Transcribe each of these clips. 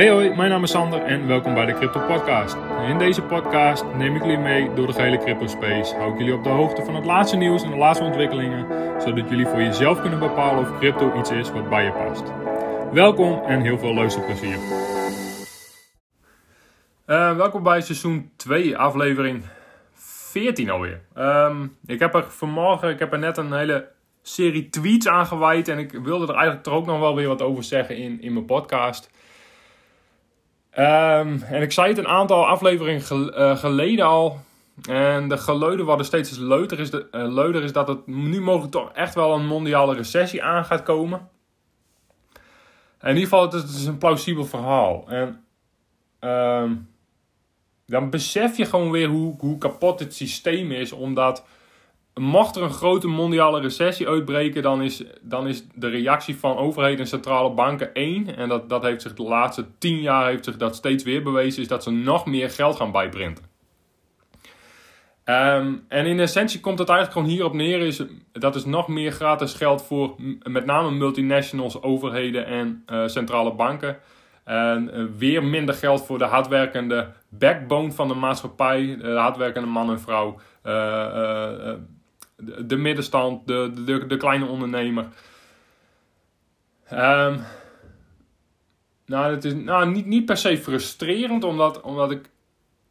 Hey hoi, mijn naam is Sander en welkom bij de Crypto Podcast. In deze podcast neem ik jullie mee door de gehele crypto space. Hou ik jullie op de hoogte van het laatste nieuws en de laatste ontwikkelingen, zodat jullie voor jezelf kunnen bepalen of crypto iets is wat bij je past. Welkom en heel veel luisterplezier. Uh, welkom bij seizoen 2, aflevering 14 alweer. Um, ik heb er vanmorgen, ik heb er net een hele serie tweets aangeweid en ik wilde er eigenlijk toch ook nog wel weer wat over zeggen in, in mijn podcast. Um, en ik zei het een aantal afleveringen eh, geleden al. En de geluiden worden steeds leuter is, de, uh, leuter is dat het nu mogelijk toch echt wel een mondiale recessie aan gaat komen. in ieder geval, het is, een plausibel verhaal. En um, dan besef je gewoon weer hoe, hoe kapot het systeem is. Omdat mocht er een grote mondiale recessie uitbreken, dan is, dan is de reactie van overheden en centrale banken één. En dat, dat heeft zich de laatste tien jaar heeft zich dat steeds weer bewezen, is dat ze nog meer geld gaan bijprinten. Um, en in essentie komt het eigenlijk gewoon hierop neer, is, dat is nog meer gratis geld voor met name multinationals, overheden en uh, centrale banken. En uh, weer minder geld voor de hardwerkende backbone van de maatschappij, de hardwerkende man en vrouw. Uh, de, de middenstand, de, de, de, kleine ondernemer. Um, nou, het is nou, niet, niet per se frustrerend, omdat, omdat ik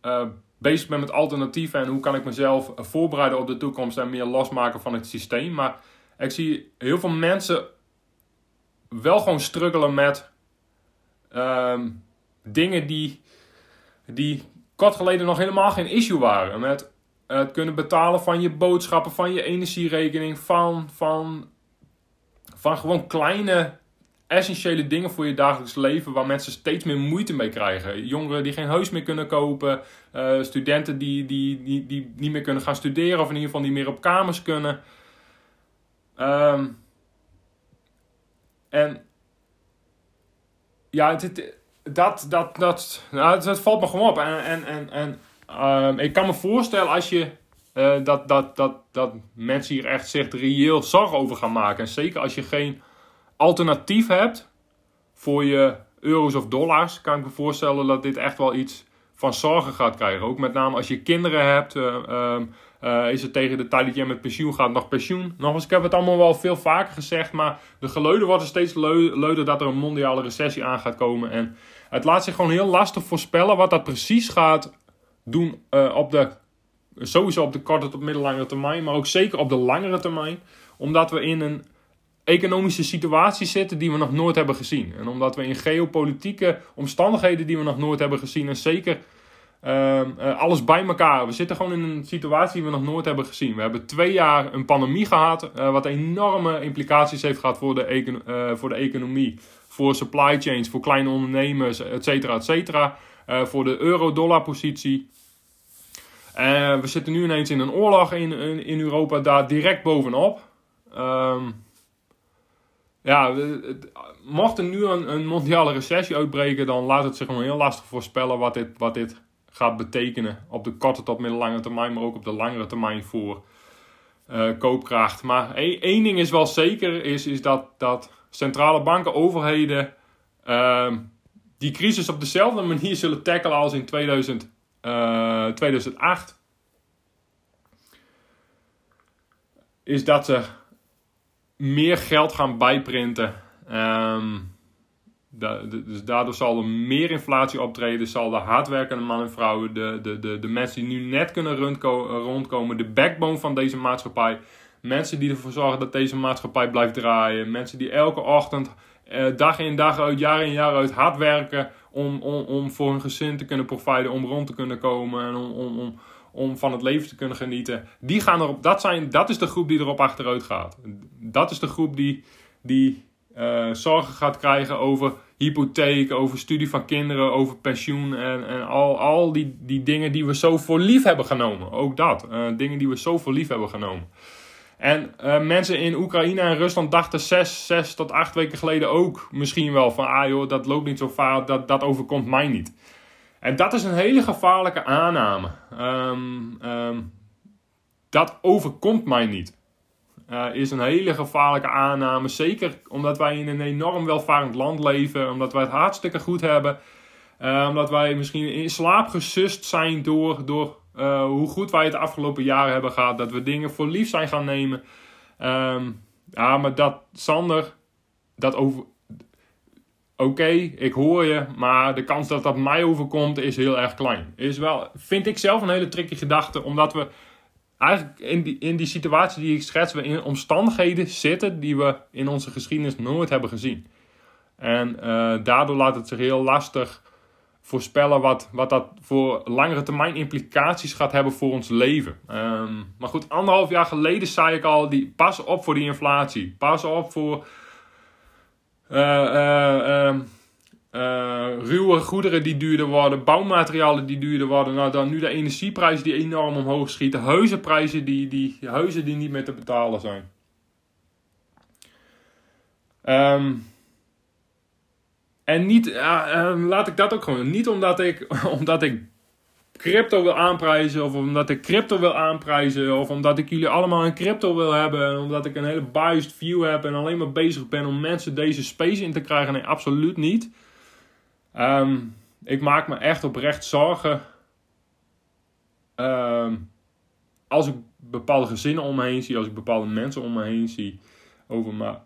uh, bezig ben met alternatieven en hoe kan ik mezelf voorbereiden op de toekomst en meer losmaken van het systeem. Maar ik zie heel veel mensen wel gewoon struggelen met um, dingen die, die kort geleden nog helemaal geen issue waren. Met het kunnen betalen van je boodschappen, van je energierekening, van, van, van gewoon kleine essentiële dingen voor je dagelijks leven waar mensen steeds meer moeite mee krijgen. Jongeren die geen huis meer kunnen kopen, uh, studenten die, die, die, die niet meer kunnen gaan studeren of in ieder geval niet meer op kamers kunnen. Um, en ja, het, dat, dat, dat, nou, dat, valt me gewoon op. En, en, en, en Um, ik kan me voorstellen als je uh, dat, dat, dat, dat mensen hier echt zich reëel zorgen over gaan maken. En zeker als je geen alternatief hebt voor je euro's of dollars, kan ik me voorstellen dat dit echt wel iets van zorgen gaat krijgen. Ook met name als je kinderen hebt, uh, um, uh, is het tegen de tijd dat je met pensioen gaat nog pensioen. Nog eens, ik heb het allemaal wel veel vaker gezegd, maar de geluiden worden steeds leuder dat er een mondiale recessie aan gaat komen. En het laat zich gewoon heel lastig voorspellen wat dat precies gaat doen uh, op de, sowieso op de korte tot middellange termijn, maar ook zeker op de langere termijn. Omdat we in een economische situatie zitten die we nog nooit hebben gezien. En omdat we in geopolitieke omstandigheden die we nog nooit hebben gezien. En zeker uh, uh, alles bij elkaar. We zitten gewoon in een situatie die we nog nooit hebben gezien. We hebben twee jaar een pandemie gehad. Uh, wat enorme implicaties heeft gehad voor de, voor de economie. Voor supply chains, voor kleine ondernemers, et cetera, et cetera. voor de euro-dollar positie. Uh, we zitten nu ineens in een oorlog in, in, Europa daar direct bovenop. Um, ja, mocht er nu een, mondiale recessie uitbreken, dan laat het zich gewoon heel lastig voorspellen wat dit, wat dit gaat betekenen. Op de korte tot middellange termijn, maar ook op de langere termijn voor uh, koopkracht. Maar één ding is wel zeker, is, is dat, dat centrale banken, overheden, uh, die crisis op dezelfde manier zullen tackelen als in 2000. 2008 eh, is dat ze meer geld gaan bijprinten. Um, dus daardoor zal er meer inflatie optreden. Zal de hardwerkende mannen en vrouwen, de, de, de, de mensen die nu net kunnen rondkomen, de backbone van deze maatschappij. Mensen die ervoor zorgen dat deze maatschappij blijft draaien. Mensen die elke ochtend, eh, dag in dag uit, jaar in jaar uit hard werken om, om, om voor hun gezin te kunnen providen, om rond te kunnen komen en om, om, om, om van het leven te kunnen genieten. Die gaan erop, dat, zijn, dat is de groep die erop achteruit gaat. Dat is de groep die, die uh, zorgen gaat krijgen over hypotheek, over studie van kinderen, over pensioen en, en al, al die, die dingen die we zo voor lief hebben genomen. Ook dat, uh, dingen die we zo voor lief hebben genomen. En uh, mensen in Oekraïne en Rusland dachten zes, zes tot acht weken geleden ook misschien wel van... ah joh, dat loopt niet zo vaak, dat, dat overkomt mij niet. En dat is een hele gevaarlijke aanname. Um, um, dat overkomt mij niet. Uh, is een hele gevaarlijke aanname. Zeker omdat wij in een enorm welvarend land leven. Omdat wij het hartstikke goed hebben. Uh, omdat wij misschien in slaap gesust zijn door, door uh, hoe goed wij het afgelopen jaren hebben gehad. Dat we dingen voor lief zijn gaan nemen. Um, ja, maar dat, Sander, dat over. Oké, ik hoor je, maar de kans dat dat mij overkomt is heel erg klein. Is wel, vind ik zelf een hele tricky gedachte, omdat we eigenlijk in die, in die situatie die ik schets, we in omstandigheden zitten die we in onze geschiedenis nooit hebben gezien. En uh, daardoor laat het zich heel lastig voorspellen wat, wat dat voor langere termijn implicaties gaat hebben voor ons leven. Um, maar goed, anderhalf jaar geleden zei ik al, die, pas op voor die inflatie. Pas op voor uh, uh, ruwe goederen die duurder worden, bouwmaterialen die duurder worden. Nou, dan nu de energieprijzen die enorm omhoog schieten, huizenprijzen die, die, huizen die niet meer te betalen zijn. Um, en niet, uh, laat ik dat ook gewoon. Niet omdat ik, omdat ik crypto wil aanprijzen, of omdat ik crypto wil aanprijzen, of omdat ik jullie allemaal in crypto wil hebben, en omdat ik een hele biased view heb en alleen maar bezig ben om mensen deze space in te krijgen. Nee, absoluut niet. Um, ik maak me echt oprecht zorgen. Um, als ik bepaalde gezinnen om me heen zie, als ik bepaalde mensen om me heen zie, over.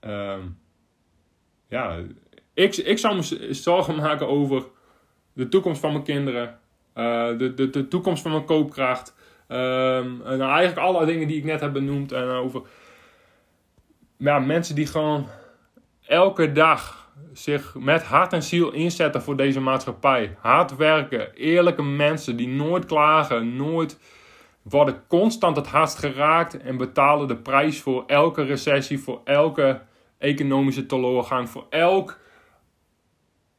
Um, ja, ik, ik zou me zorgen maken over de toekomst van mijn kinderen. Uh, de, de, de toekomst van mijn koopkracht. Um, en eigenlijk alle dingen die ik net heb benoemd. En over ja, mensen die gewoon elke dag zich met hart en ziel inzetten voor deze maatschappij. Hard werken, eerlijke mensen die nooit klagen, nooit worden constant het hardst geraakt en betalen de prijs voor elke recessie, voor elke economische teleurgang, voor elk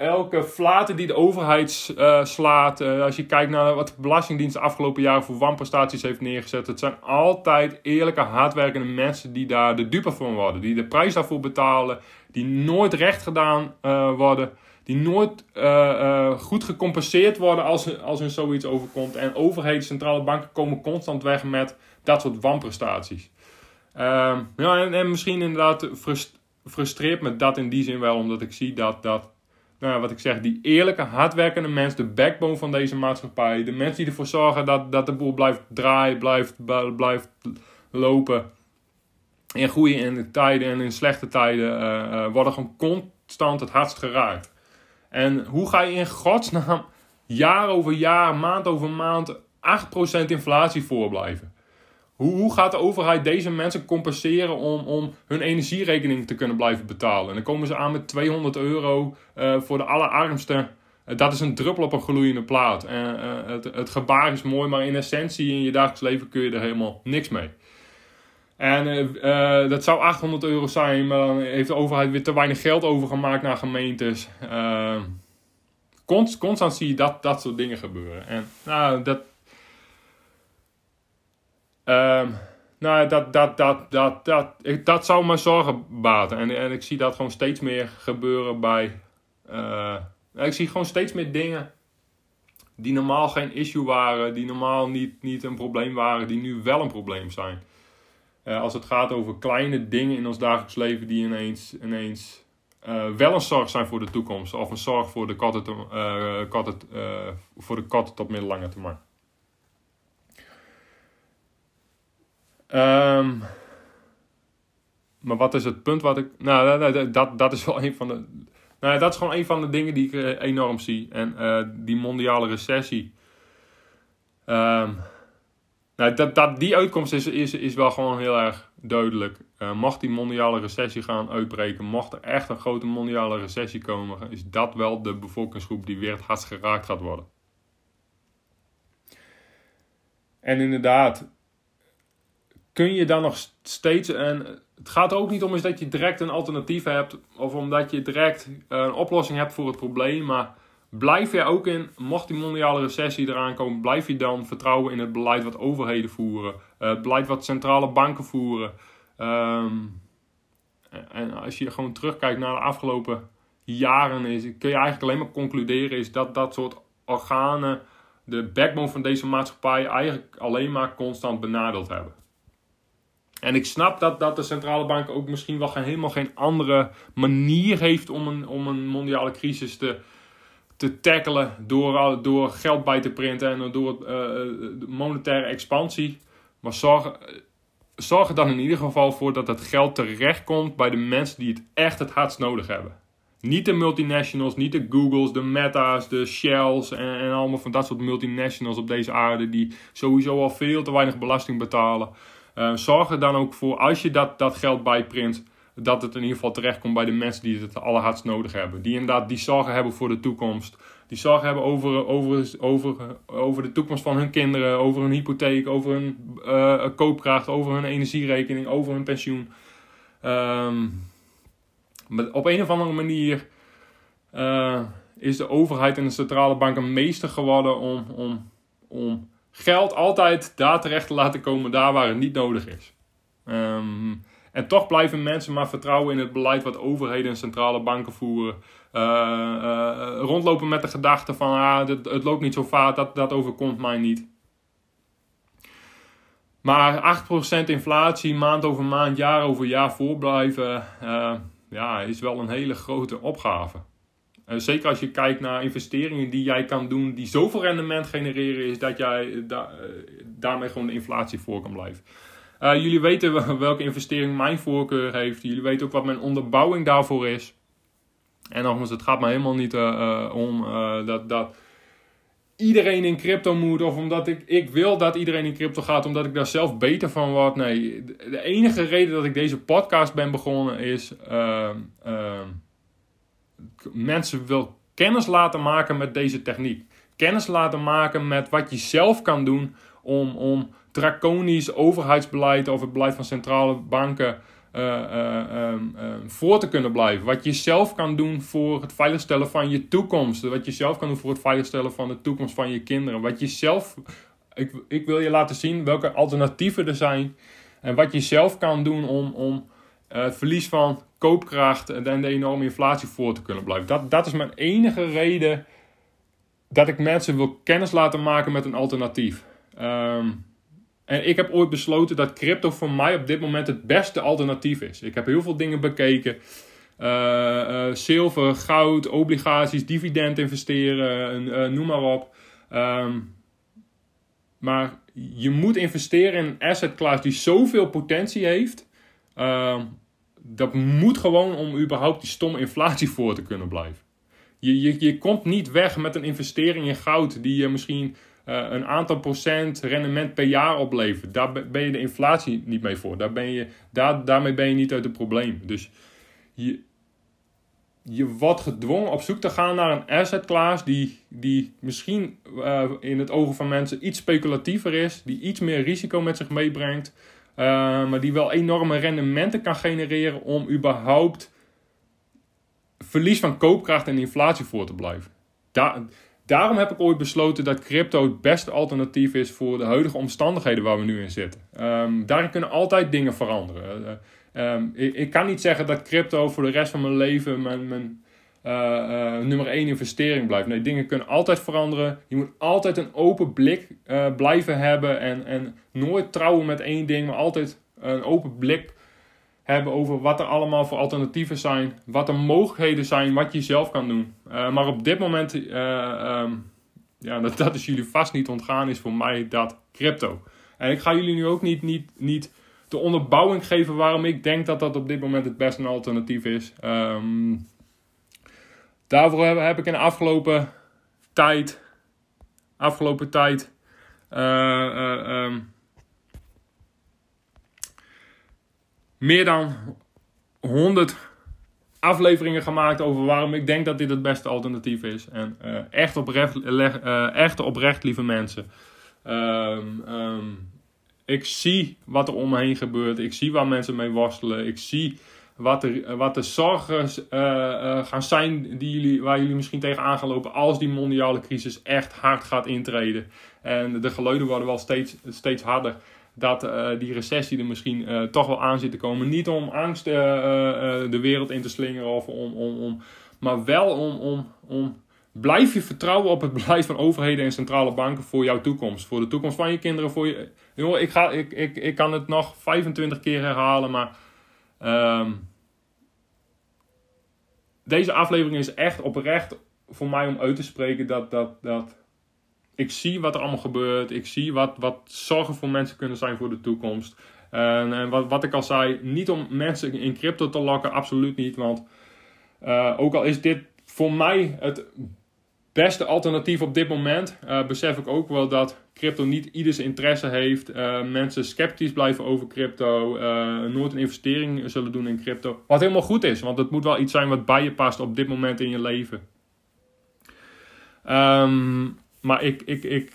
elke flater die de overheid uh, slaat, uh, als je kijkt naar wat de Belastingdienst de afgelopen jaren voor wanprestaties heeft neergezet, het zijn altijd eerlijke, hardwerkende mensen die daar de dupe van worden. Die de prijs daarvoor betalen, die nooit recht gedaan uh, worden, die nooit goed gecompenseerd worden als, als hun zoiets overkomt. En overheden, centrale banken komen constant weg met dat soort wanprestaties. Ehm, ja, en, en, misschien inderdaad frustreert me dat in die zin wel, omdat ik zie dat, dat nou, wat ik zeg, die eerlijke, hardwerkende mens, de backbone van deze maatschappij. De mensen die ervoor zorgen dat, dat de boel blijft draaien, blijft, blijft lopen. In goede in tijden en in slechte tijden uh, uh, worden gewoon constant het hardst geraakt. En hoe ga je in godsnaam jaar over jaar, maand over maand 8% inflatie voorblijven? Hoe, hoe gaat de overheid deze mensen compenseren om, om hun energierekening te kunnen blijven betalen? En dan komen ze aan met 200 euro uh, voor de allerarmsten. Uh, dat is een druppel op een gloeiende plaat. Uh, het, het gebaar is mooi, maar in essentie in je dagelijks leven kun je er helemaal niks mee. En dat zou 800 euro zijn, maar dan heeft de overheid weer te weinig geld overgemaakt naar gemeentes. Const, constant zie je dat, dat soort dingen gebeuren. En nou, dat, Um, nou, dat, dat, dat, dat, dat, dat zou me zorgen baten. En, en ik zie dat gewoon steeds meer gebeuren bij. Uh, ik zie gewoon steeds meer dingen die normaal geen issue waren, die normaal niet, niet een probleem waren, die nu wel een probleem zijn. Uh, als het gaat over kleine dingen in ons dagelijks leven die ineens, ineens uh, wel een zorg zijn voor de toekomst, of een zorg voor de korte, korte, voor de korte tot middellange termijn. Um, maar wat is het punt wat ik. Nou, dat, dat is wel een van de. Nou, dat is gewoon een van de dingen die ik uh, enorm zie. En uh, die mondiale recessie. Um, nou, dat, dat, die uitkomst is, is, is wel gewoon heel erg duidelijk. Uh, mocht die mondiale recessie gaan uitbreken, mocht er echt een grote mondiale recessie komen, is dat wel de bevolkingsgroep die weer het hardst geraakt gaat worden. En inderdaad, kun je dan nog steeds. En het gaat er ook niet om is dat je direct een alternatief hebt. Of omdat je direct eh, een oplossing hebt voor het probleem. Maar blijf je ook in, mocht die mondiale recessie eraan komen, blijf je dan vertrouwen in het beleid wat overheden voeren. Uh, het beleid wat centrale banken voeren. Um, en als je gewoon terugkijkt naar de afgelopen jaren, is, kun je eigenlijk alleen maar concluderen is dat dat soort organen de backbone van deze maatschappij eigenlijk alleen maar constant benadeeld hebben. En ik snap dat, dat de centrale bank ook misschien wel geen, helemaal geen andere manier heeft om een, om een mondiale crisis te te tackelen door, door geld bij te printen en door uh, monetaire expansie. Maar zorg, zorg er dan in ieder geval voor dat het geld terechtkomt bij de mensen die het echt het hardst nodig hebben. Niet de multinationals, niet de Googles, de Meta's, de Shells en, en allemaal van dat soort multinationals op deze aarde die sowieso al veel te weinig belasting betalen. Uh, zorg er dan ook voor, als je dat, dat geld bijprint, dat het in ieder geval terechtkomt bij de mensen die het allerhardst nodig hebben. Die inderdaad die zorgen hebben voor de toekomst. Die zorgen hebben over, over, over, over de toekomst van hun kinderen, over hun hypotheek, over hun uh, koopkracht, over hun energierekening, over hun pensioen. Um, op een of andere manier uh, is de overheid en de centrale banken meester geworden om, om, om geld altijd daar terecht te laten komen, daar waar het niet nodig is. Um, en toch blijven mensen maar vertrouwen in het beleid wat overheden en centrale banken voeren. Uh, uh, rondlopen met de gedachte van ah, het, loopt niet zo vaak, dat, dat overkomt mij niet. Maar 8% inflatie maand over maand, jaar over jaar voorblijven, uh, ja, is wel een hele grote opgave. Zeker als je kijkt naar investeringen die jij kan doen, die zoveel rendement genereren, is dat jij da daarmee gewoon de inflatie voor kan blijven. Uh, jullie weten welke investering mijn voorkeur heeft. Jullie weten ook wat mijn onderbouwing daarvoor is. En nogmaals, het gaat me helemaal niet om dat, dat iedereen in crypto moet. Of omdat ik, ik wil dat iedereen in crypto gaat. Omdat ik daar zelf beter van word. Nee, de enige reden dat ik deze podcast ben begonnen is... Ehm, ehm, mensen wil kennis laten maken met deze techniek. Kennis laten maken met wat je zelf kan doen om... om draconisch overheidsbeleid of het beleid van centrale banken uh, uh, voor te kunnen blijven. Wat je zelf kan doen voor het veiligstellen van je toekomst. Wat je zelf kan doen voor het veiligstellen van de toekomst van je kinderen. Wat je zelf. Ik, ik wil je laten zien welke alternatieven er zijn. En wat je zelf kan doen om, om het verlies van koopkracht en de enorme inflatie voor te kunnen blijven. Dat, dat is mijn enige reden dat ik mensen wil kennis laten maken met een alternatief. Um, en ik heb ooit besloten dat crypto voor mij op dit moment het beste alternatief is. Ik heb heel veel dingen bekeken. Uh, uh, zilver, goud, obligaties, dividend investeren, noem maar op. Um, maar je moet investeren in een asset class die zoveel potentie heeft. Uh, dat moet gewoon om überhaupt die stomme inflatie voor te kunnen blijven. Je, je, je komt niet weg met een investering in goud die je misschien uh, een aantal procent rendement per jaar oplevert. Daar ben je de inflatie niet mee voor. Daar ben je, daar, daarmee ben je niet uit het probleem. Dus je, je wordt gedwongen op zoek te gaan naar een asset class die, die misschien uh, in het ogen van mensen iets speculatiever is, die iets meer risico met zich meebrengt, uh, maar die wel enorme rendementen kan genereren om überhaupt verlies van koopkracht en inflatie voor te blijven. Daar, Daarom heb ik ooit besloten dat crypto het beste alternatief is voor de huidige omstandigheden waar we nu in zitten. Um, daarin kunnen altijd dingen veranderen. Uh, um, ik, ik, kan niet zeggen dat crypto voor de rest van mijn leven mijn, mijn uh, uh, nummer één investering blijft. Nee, dingen kunnen altijd veranderen. Je moet altijd een open blik uh, blijven hebben en, en nooit trouwen met één ding, maar altijd een open blik hebben over wat er allemaal voor alternatieven zijn, wat er mogelijkheden zijn, wat je zelf kan doen. Maar op dit moment, um, ja, dat, dat is jullie vast niet ontgaan, is voor mij dat crypto. En ik ga jullie nu ook niet, niet, niet de onderbouwing geven waarom ik denk dat dat op dit moment het beste alternatief is. Um, daarvoor heb, ik in de afgelopen tijd, afgelopen tijd, uh, um, meer dan 100 afleveringen gemaakt over waarom ik denk dat dit het beste alternatief is. En uh, echt, oprecht, uh, echt oprecht, lieve mensen. Um, um, ik zie wat er om me heen gebeurt. Ik zie waar mensen mee worstelen. Ik zie wat, wat de zorgen uh, gaan zijn die jullie, waar jullie misschien gaan lopen als die mondiale crisis echt hard gaat intreden. En de geluiden worden wel steeds, steeds harder dat uh, die recessie er misschien toch wel aan zit te komen. Niet om angst de wereld in te slingeren, of om, om, om, maar wel om, om, om. Blijf je vertrouwen op het beleid van overheden en centrale banken voor jouw toekomst. Voor de toekomst van je kinderen. Voor je, ik, ga, ik, ik, ik kan het nog 25 keer herhalen, maar. Um, deze aflevering is echt oprecht voor mij om uit te spreken dat, dat, dat ik zie wat er allemaal gebeurt. Ik zie wat, wat zorgen voor mensen kunnen zijn voor de toekomst. En, en wat, wat ik al zei, niet om mensen in crypto te lokken, absoluut niet. Want uh, ook al is dit voor mij het beste alternatief op dit moment, uh, besef ik ook wel dat crypto niet ieders interesse heeft. Uh, mensen sceptisch blijven over crypto, nooit een investering zullen doen in crypto. Wat helemaal goed is, want het moet wel iets zijn wat bij je past op dit moment in je leven. Um, maar ik, ik, ik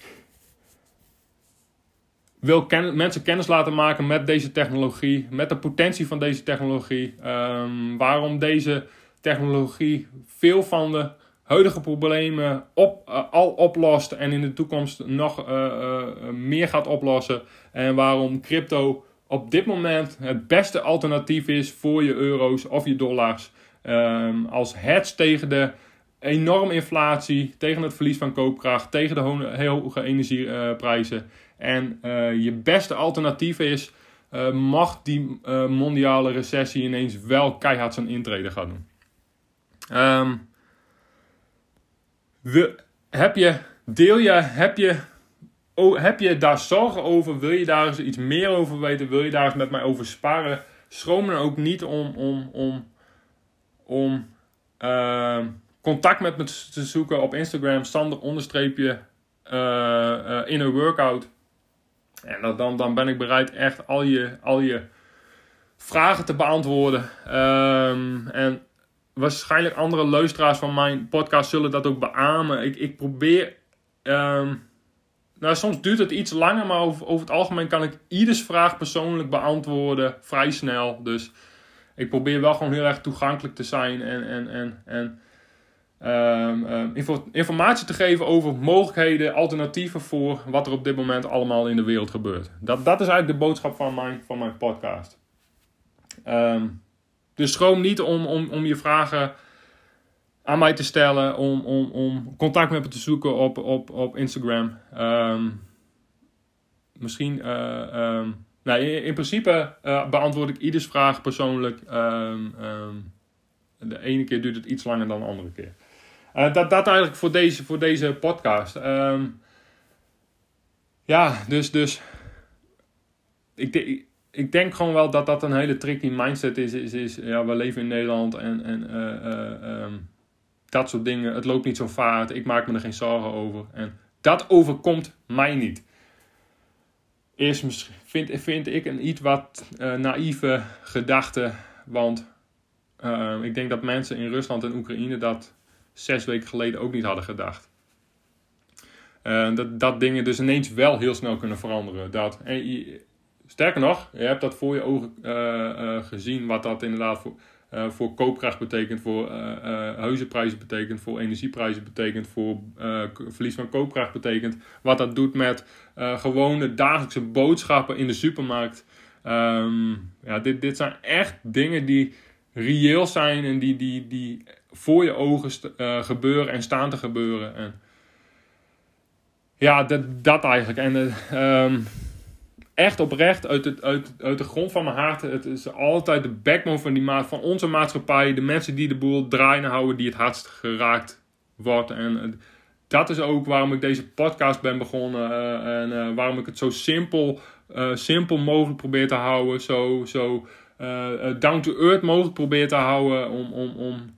wil mensen kennis laten maken met deze technologie, met de potentie van deze technologie. Um, waarom deze technologie veel van de huidige problemen op, uh, al oplost en in de toekomst nog uh, uh, meer gaat oplossen. En waarom crypto op dit moment het beste alternatief is voor je euro's of je dollars. Um, als hedge tegen de enorme inflatie, tegen het verlies van koopkracht, tegen de hoge energieprijzen. En je beste alternatief is, uh, mag die mondiale recessie ineens wel keihard zijn intrede gaan doen. We, heb je, deel je, heb je, oh, heb je daar zorgen over? Wil je daar eens iets meer over weten? Wil je daar eens met mij over sparen? Schroom dan ook niet om, om, om, om ehm, contact met me te zoeken op Instagram, Sander onderstreepje uh, in een workout. En dan, dan ben ik bereid echt al je, al je vragen te beantwoorden. Um, en waarschijnlijk andere luisteraars van mijn podcast zullen dat ook beamen. Ik, ik probeer. Um, nou, soms duurt het iets langer, maar over, over het algemeen kan ik ieders vraag persoonlijk beantwoorden vrij snel. Dus ik probeer wel gewoon heel erg toegankelijk te zijn en, en, en, en um, informatie te geven over mogelijkheden, alternatieven voor wat er op dit moment allemaal in de wereld gebeurt. Dat, dat is eigenlijk de boodschap van mijn, van mijn podcast. Um, dus schroom niet om, om, om je vragen aan mij te stellen, om, om, om contact met me te zoeken op, op, op Instagram. Um, misschien, uh, nou, in, in principe uh, beantwoord ik ieders vraag persoonlijk. de ene keer duurt het iets langer dan de andere keer. Uh, dat, dat eigenlijk voor deze, voor deze podcast. Ja, dus, dus ik, ik denk gewoon wel dat dat een hele tricky mindset is. is, is ja, we leven in Nederland en, en uh, um, dat soort dingen. Het loopt niet zo vaart. Ik maak me er geen zorgen over. En dat overkomt mij niet. Is, vind, vind ik een iets wat uh, naïeve gedachte. Want uh, ik denk dat mensen in Rusland en Oekraïne dat zes weken geleden ook niet hadden gedacht. Dat, dat dingen dus ineens wel heel snel kunnen veranderen. Dat, en sterker nog, je hebt dat voor je ogen uh, uh, gezien, wat dat inderdaad voor, voor koopkracht betekent, voor huizenprijzen betekent, voor energieprijzen betekent, voor verlies van koopkracht betekent. Wat dat doet met gewone dagelijkse boodschappen in de supermarkt. Um, ja, dit, dit zijn echt dingen die reëel zijn en die, die, die voor je ogen gebeuren en staan te gebeuren. En ja, dat, dat eigenlijk. En uh, echt oprecht, uit, het, uit, uit de grond van mijn hart, het is altijd de backbone van, die maat, van onze maatschappij. De mensen die de boel draaien houden, die het hardst geraakt wordt. En dat is ook waarom ik deze podcast ben begonnen. Uh, en uh, waarom ik het zo simpel, simpel mogelijk probeer te houden. Zo, zo down to earth mogelijk probeer te houden. Om, om, om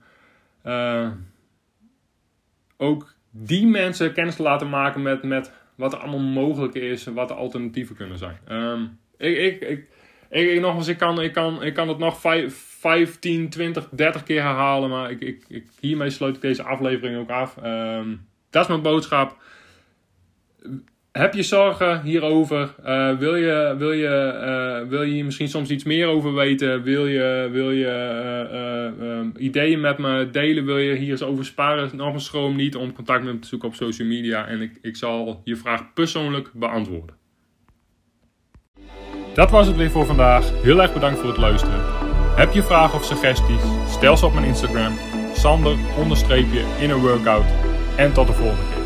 ook die mensen kennis te laten maken met, met wat er allemaal mogelijk is en wat de alternatieven kunnen zijn. Um, ik, ik, ik, ik, nogmaals, ik kan, ik, kan, ik kan het nog 5, 15, 20, 30 keer herhalen, maar ik, ik, ik, hiermee sluit ik deze aflevering ook af. Um, dat is mijn boodschap heb je zorgen hierover? Uh, wil, je, wil, je, uh, wil je hier misschien soms iets meer over weten? Wil je, wil je uh, ideeën met me delen? Wil je hier eens over sparen? Nog een schroom niet om contact met me te zoeken op social media. En ik, ik zal je vraag persoonlijk beantwoorden. Dat was het weer voor vandaag. Heel erg bedankt voor het luisteren. Heb je vragen of suggesties? Stel ze op mijn Instagram. Sander onderstreepje in een workout. En tot de volgende